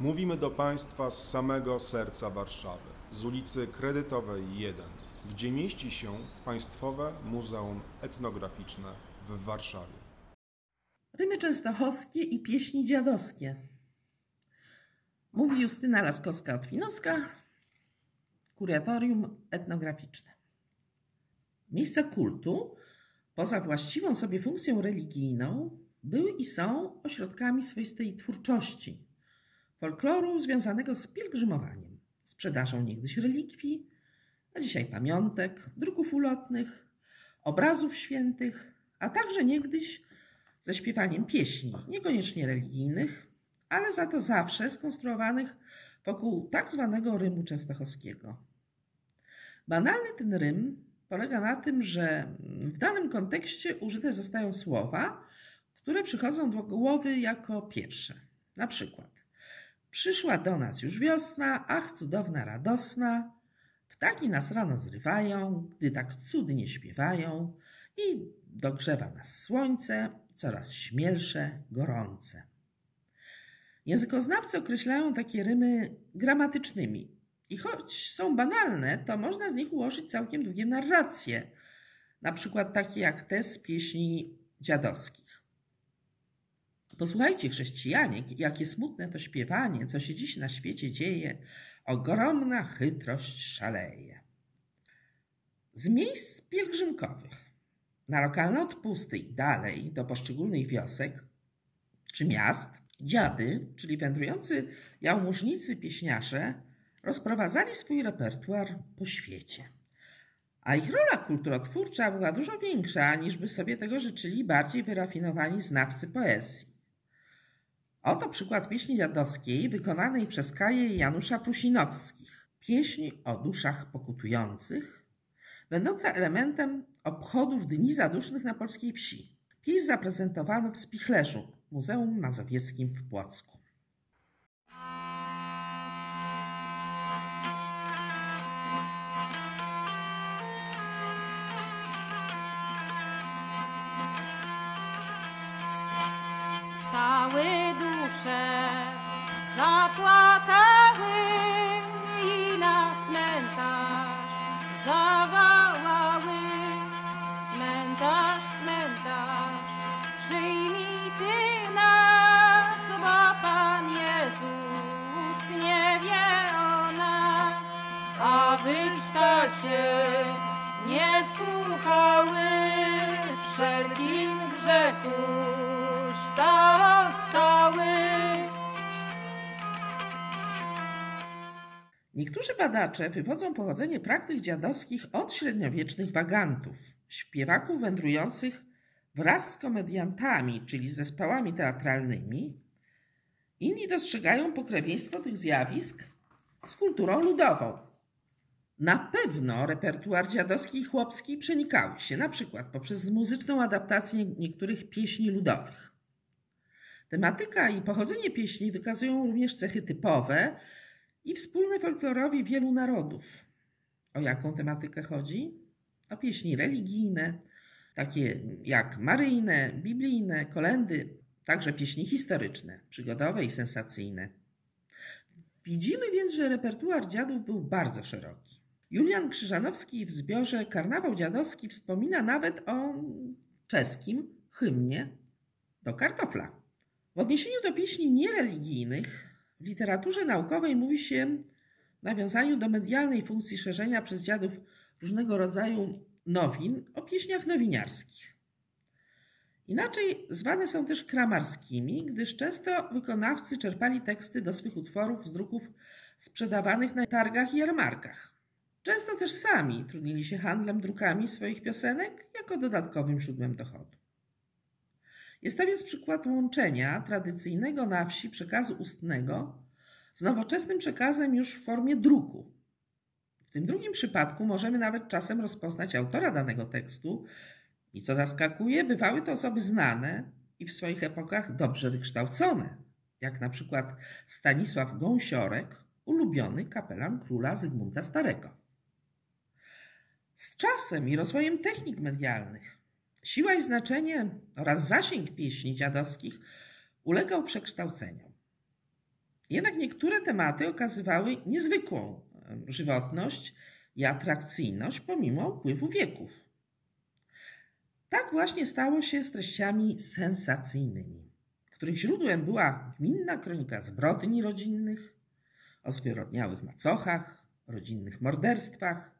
Mówimy do Państwa z samego serca Warszawy, z ulicy Kredytowej 1, gdzie mieści się Państwowe Muzeum Etnograficzne w Warszawie. Rymy częstochowskie i pieśni dziadowskie. Mówi Justyna Laskowska-Otwinowska, Kuratorium Etnograficzne. Miejsca kultu, poza właściwą sobie funkcją religijną, były i są ośrodkami swoistej twórczości, folkloru związanego z pielgrzymowaniem, sprzedażą niegdyś relikwii, a dzisiaj pamiątek, druków ulotnych, obrazów świętych, a także niegdyś ze śpiewaniem pieśni, niekoniecznie religijnych, ale za to zawsze skonstruowanych wokół tak zwanego rymu częstochowskiego. Banalny ten rym polega na tym, że w danym kontekście użyte zostają słowa, które przychodzą do głowy jako pierwsze. Na przykład Przyszła do nas już wiosna, ach cudowna, radosna. Ptaki nas rano zrywają, gdy tak cudnie śpiewają i dogrzewa nas słońce, coraz śmielsze, gorące. Językoznawcy określają takie rymy gramatycznymi. I choć są banalne, to można z nich ułożyć całkiem długie narracje, na przykład takie jak te z pieśni dziadowskich. Posłuchajcie, chrześcijanie, jakie smutne to śpiewanie, co się dziś na świecie dzieje, ogromna chytrość szaleje. Z miejsc pielgrzymkowych na lokalne odpusty i dalej do poszczególnych wiosek czy miast, dziady, czyli wędrujący jałmużnicy pieśniarze, rozprowadzali swój repertuar po świecie. A ich rola kulturotwórcza była dużo większa, niż by sobie tego życzyli bardziej wyrafinowani znawcy poezji. Oto przykład pieśni dziadowskiej wykonanej przez Kaję i Janusza Prusinowskich. Pieśń o duszach pokutujących, będąca elementem obchodów Dni Zadusznych na polskiej wsi. Pieśń zaprezentowano w Spichlerzu, Muzeum Mazowieckim w Płocku. Zapłakały i na cmentarz zawołały. Cmentarz, cmentarz, przyjmij Ty nas, bo Pan Jezus nie wie o nas, a wyszta się nie słuchały wszelkim grzechu Niektórzy badacze wywodzą pochodzenie praktyk dziadowskich od średniowiecznych wagantów, śpiewaków wędrujących wraz z komediantami, czyli zespołami teatralnymi. Inni dostrzegają pokrewieństwo tych zjawisk z kulturą ludową. Na pewno repertuar dziadowski i chłopski przenikały się, na przykład poprzez muzyczną adaptację niektórych pieśni ludowych. Tematyka i pochodzenie pieśni wykazują również cechy typowe i wspólne folklorowi wielu narodów. O jaką tematykę chodzi? O pieśni religijne, takie jak maryjne, biblijne, kolendy, także pieśni historyczne, przygodowe i sensacyjne. Widzimy więc, że repertuar dziadów był bardzo szeroki. Julian Krzyżanowski w zbiorze Karnawał Dziadowski wspomina nawet o czeskim hymnie do kartofla. W odniesieniu do pieśni niereligijnych w literaturze naukowej mówi się nawiązaniu do medialnej funkcji szerzenia przez dziadów różnego rodzaju nowin o pieśniach nowiniarskich. Inaczej zwane są też kramarskimi, gdyż często wykonawcy czerpali teksty do swych utworów z druków sprzedawanych na targach i jarmarkach. Często też sami trudnili się handlem drukami swoich piosenek jako dodatkowym źródłem dochodu. Jest to więc przykład łączenia tradycyjnego na wsi przekazu ustnego z nowoczesnym przekazem już w formie druku. W tym drugim przypadku możemy nawet czasem rozpoznać autora danego tekstu i co zaskakuje, bywały to osoby znane i w swoich epokach dobrze wykształcone, jak na przykład Stanisław Gąsiorek, ulubiony kapelan króla Zygmunta Starego. Z czasem i rozwojem technik medialnych Siła i znaczenie oraz zasięg pieśni dziadowskich ulegał przekształceniom. Jednak niektóre tematy okazywały niezwykłą żywotność i atrakcyjność pomimo upływu wieków. Tak właśnie stało się z treściami sensacyjnymi, których źródłem była gminna kronika zbrodni rodzinnych, o zwyrodniałych macochach, rodzinnych morderstwach,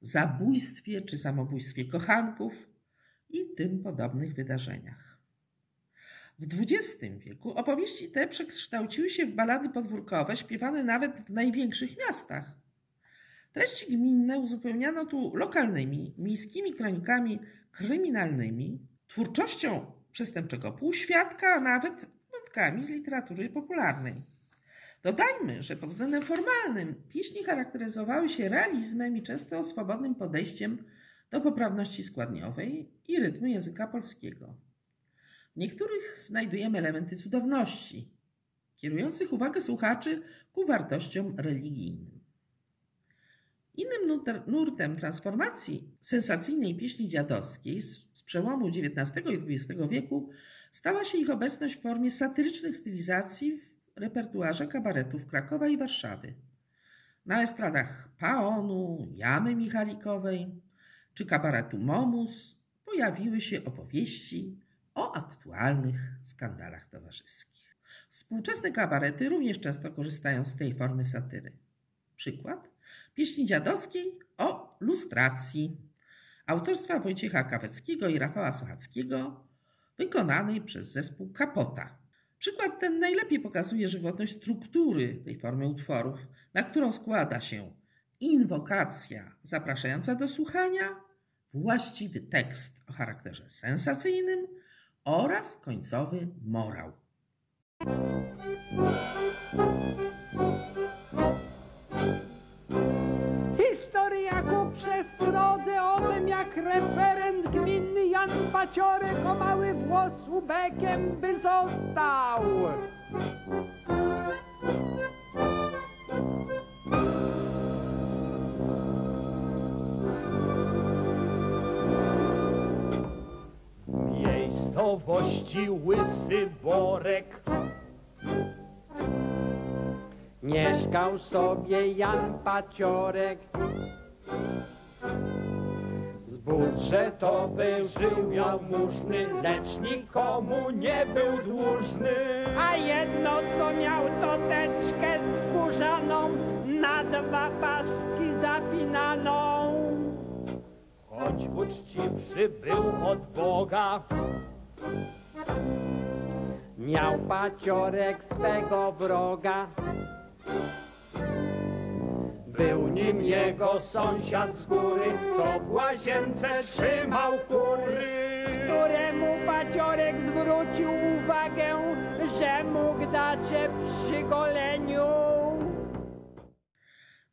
zabójstwie czy samobójstwie kochanków i tym podobnych wydarzeniach. W XX wieku opowieści te przekształciły się w balady podwórkowe, śpiewane nawet w największych miastach. Treści gminne uzupełniano tu lokalnymi, miejskimi kronikami kryminalnymi, twórczością przestępczego półświadka, a nawet wątkami z literatury popularnej. Dodajmy, że pod względem formalnym pieśni charakteryzowały się realizmem i często swobodnym podejściem do poprawności składniowej i rytmu języka polskiego. W niektórych znajdujemy elementy cudowności, kierujących uwagę słuchaczy ku wartościom religijnym. Innym nurtem transformacji sensacyjnej pieśni dziadowskiej z przełomu XIX i XX wieku stała się ich obecność w formie satyrycznych stylizacji w repertuarze kabaretów Krakowa i Warszawy. Na estradach Paonu, Jamy Michalikowej czy kabaretu Momus pojawiły się opowieści o aktualnych skandalach towarzyskich. Współczesne kabarety również często korzystają z tej formy satyry. Przykład pieśni dziadowskiej o lustracji autorstwa Wojciecha Kaweckiego i Rafała Sochackiego, wykonanej przez zespół Kapota. Przykład ten najlepiej pokazuje żywotność struktury tej formy utworów, na którą składa się inwokacja zapraszająca do słuchania, właściwy tekst o charakterze sensacyjnym oraz końcowy morał. referent gminny Jan Paciorek o mały włos ubekiem by został. Miejscowości Łysy Borek Mieszkał sobie Jan Paciorek budżetowy żył jałmużny, lecz nikomu nie był dłużny. A jedno co miał to teczkę skórzaną, na dwa paski zapinaną. Choć uczciwszy był od Boga, miał paciorek swego wroga. Był nim jego sąsiad z góry, co w łazience trzymał kury. Któremu paciorek zwrócił uwagę, że mógł dać się przy goleniu.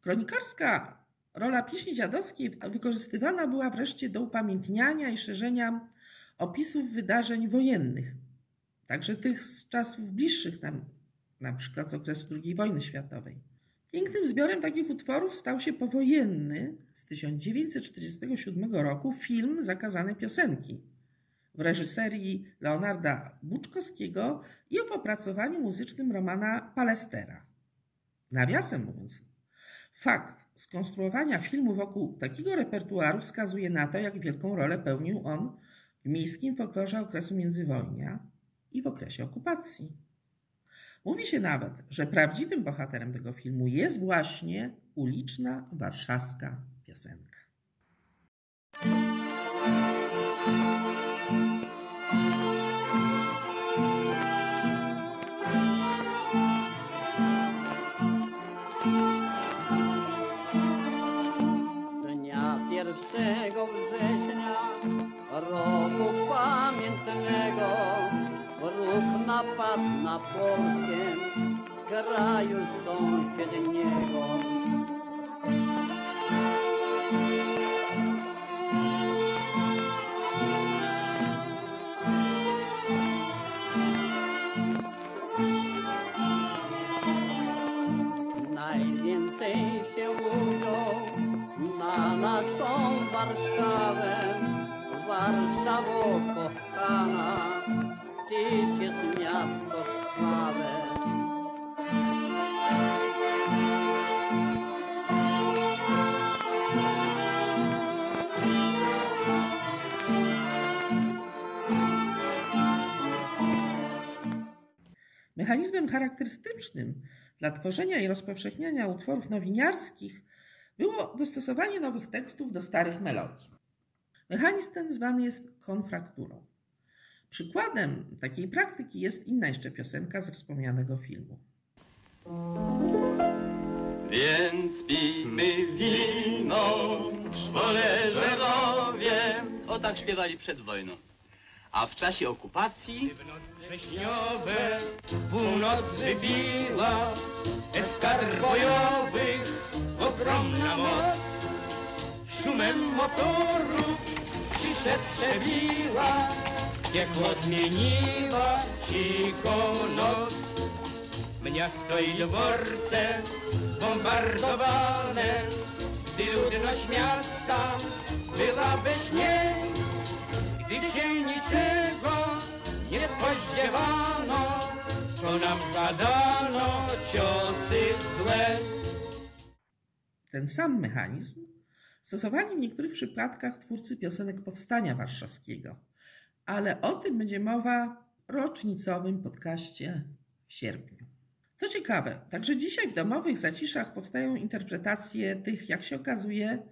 Kronikarska rola pieśni dziadowskiej wykorzystywana była wreszcie do upamiętniania i szerzenia opisów wydarzeń wojennych, także tych z czasów bliższych nam, na przykład z okresu II wojny światowej. Pięknym zbiorem takich utworów stał się powojenny z 1947 roku film Zakazane piosenki w reżyserii Leonarda Buczkowskiego i w opracowaniu muzycznym Romana Palestera. Nawiasem mówiąc, fakt skonstruowania filmu wokół takiego repertuaru wskazuje na to, jak wielką rolę pełnił on w miejskim folklorze okresu międzywojnia i w okresie okupacji. Mówi się nawet, że prawdziwym bohaterem tego filmu jest właśnie uliczna warszawska piosenka. Запад на Полске, з краю сусіднього. Najwięcej się łudzą na naszą Warszawę, Warszawo kochana. ty miasto. Mechanizmem charakterystycznym dla tworzenia i rozpowszechniania utworów nowiniarskich było dostosowanie nowych tekstów do starych melodii. Mechanizm ten zwany jest konfrakturą. Przykładem takiej praktyki jest inna jeszcze piosenka ze wspomnianego filmu. Więc pijmy wino, szwoleżerowie. O tak śpiewali przed wojną. A w czasie okupacji Wrześniowe północ wybiła Eskar bojowych ogromna moc Szumem motoru przyszedł przebiła Piekło zmieniła cichą noc. Miasto i dworce zbombardowane. Gdy ludność miasta była we śnie Gdy się niczego nie spodziewano To nam zadano ciosy złe. Ten sam mechanizm stosowali w niektórych przypadkach twórcy piosenek Powstania Warszawskiego, ale o tym będzie mowa w rocznicowym podcaście w sierpniu. Co ciekawe, także dzisiaj w domowych zaciszach powstają interpretacje tych, jak się okazuje,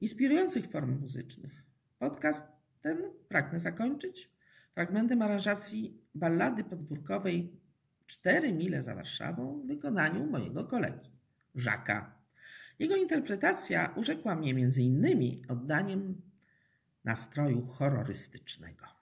inspirujących form muzycznych. Podcast ten pragnę zakończyć fragmentem aranżacji ballady podwórkowej Cztery mile za Warszawą w wykonaniu mojego kolegi, Żaka. Jego interpretacja urzekła mnie między innymi oddaniem nastroju horrorystycznego.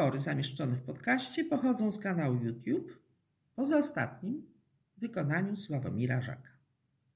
Utwory zamieszczone w podcaście pochodzą z kanału YouTube, poza ostatnim w wykonaniu Sławomira Żaka.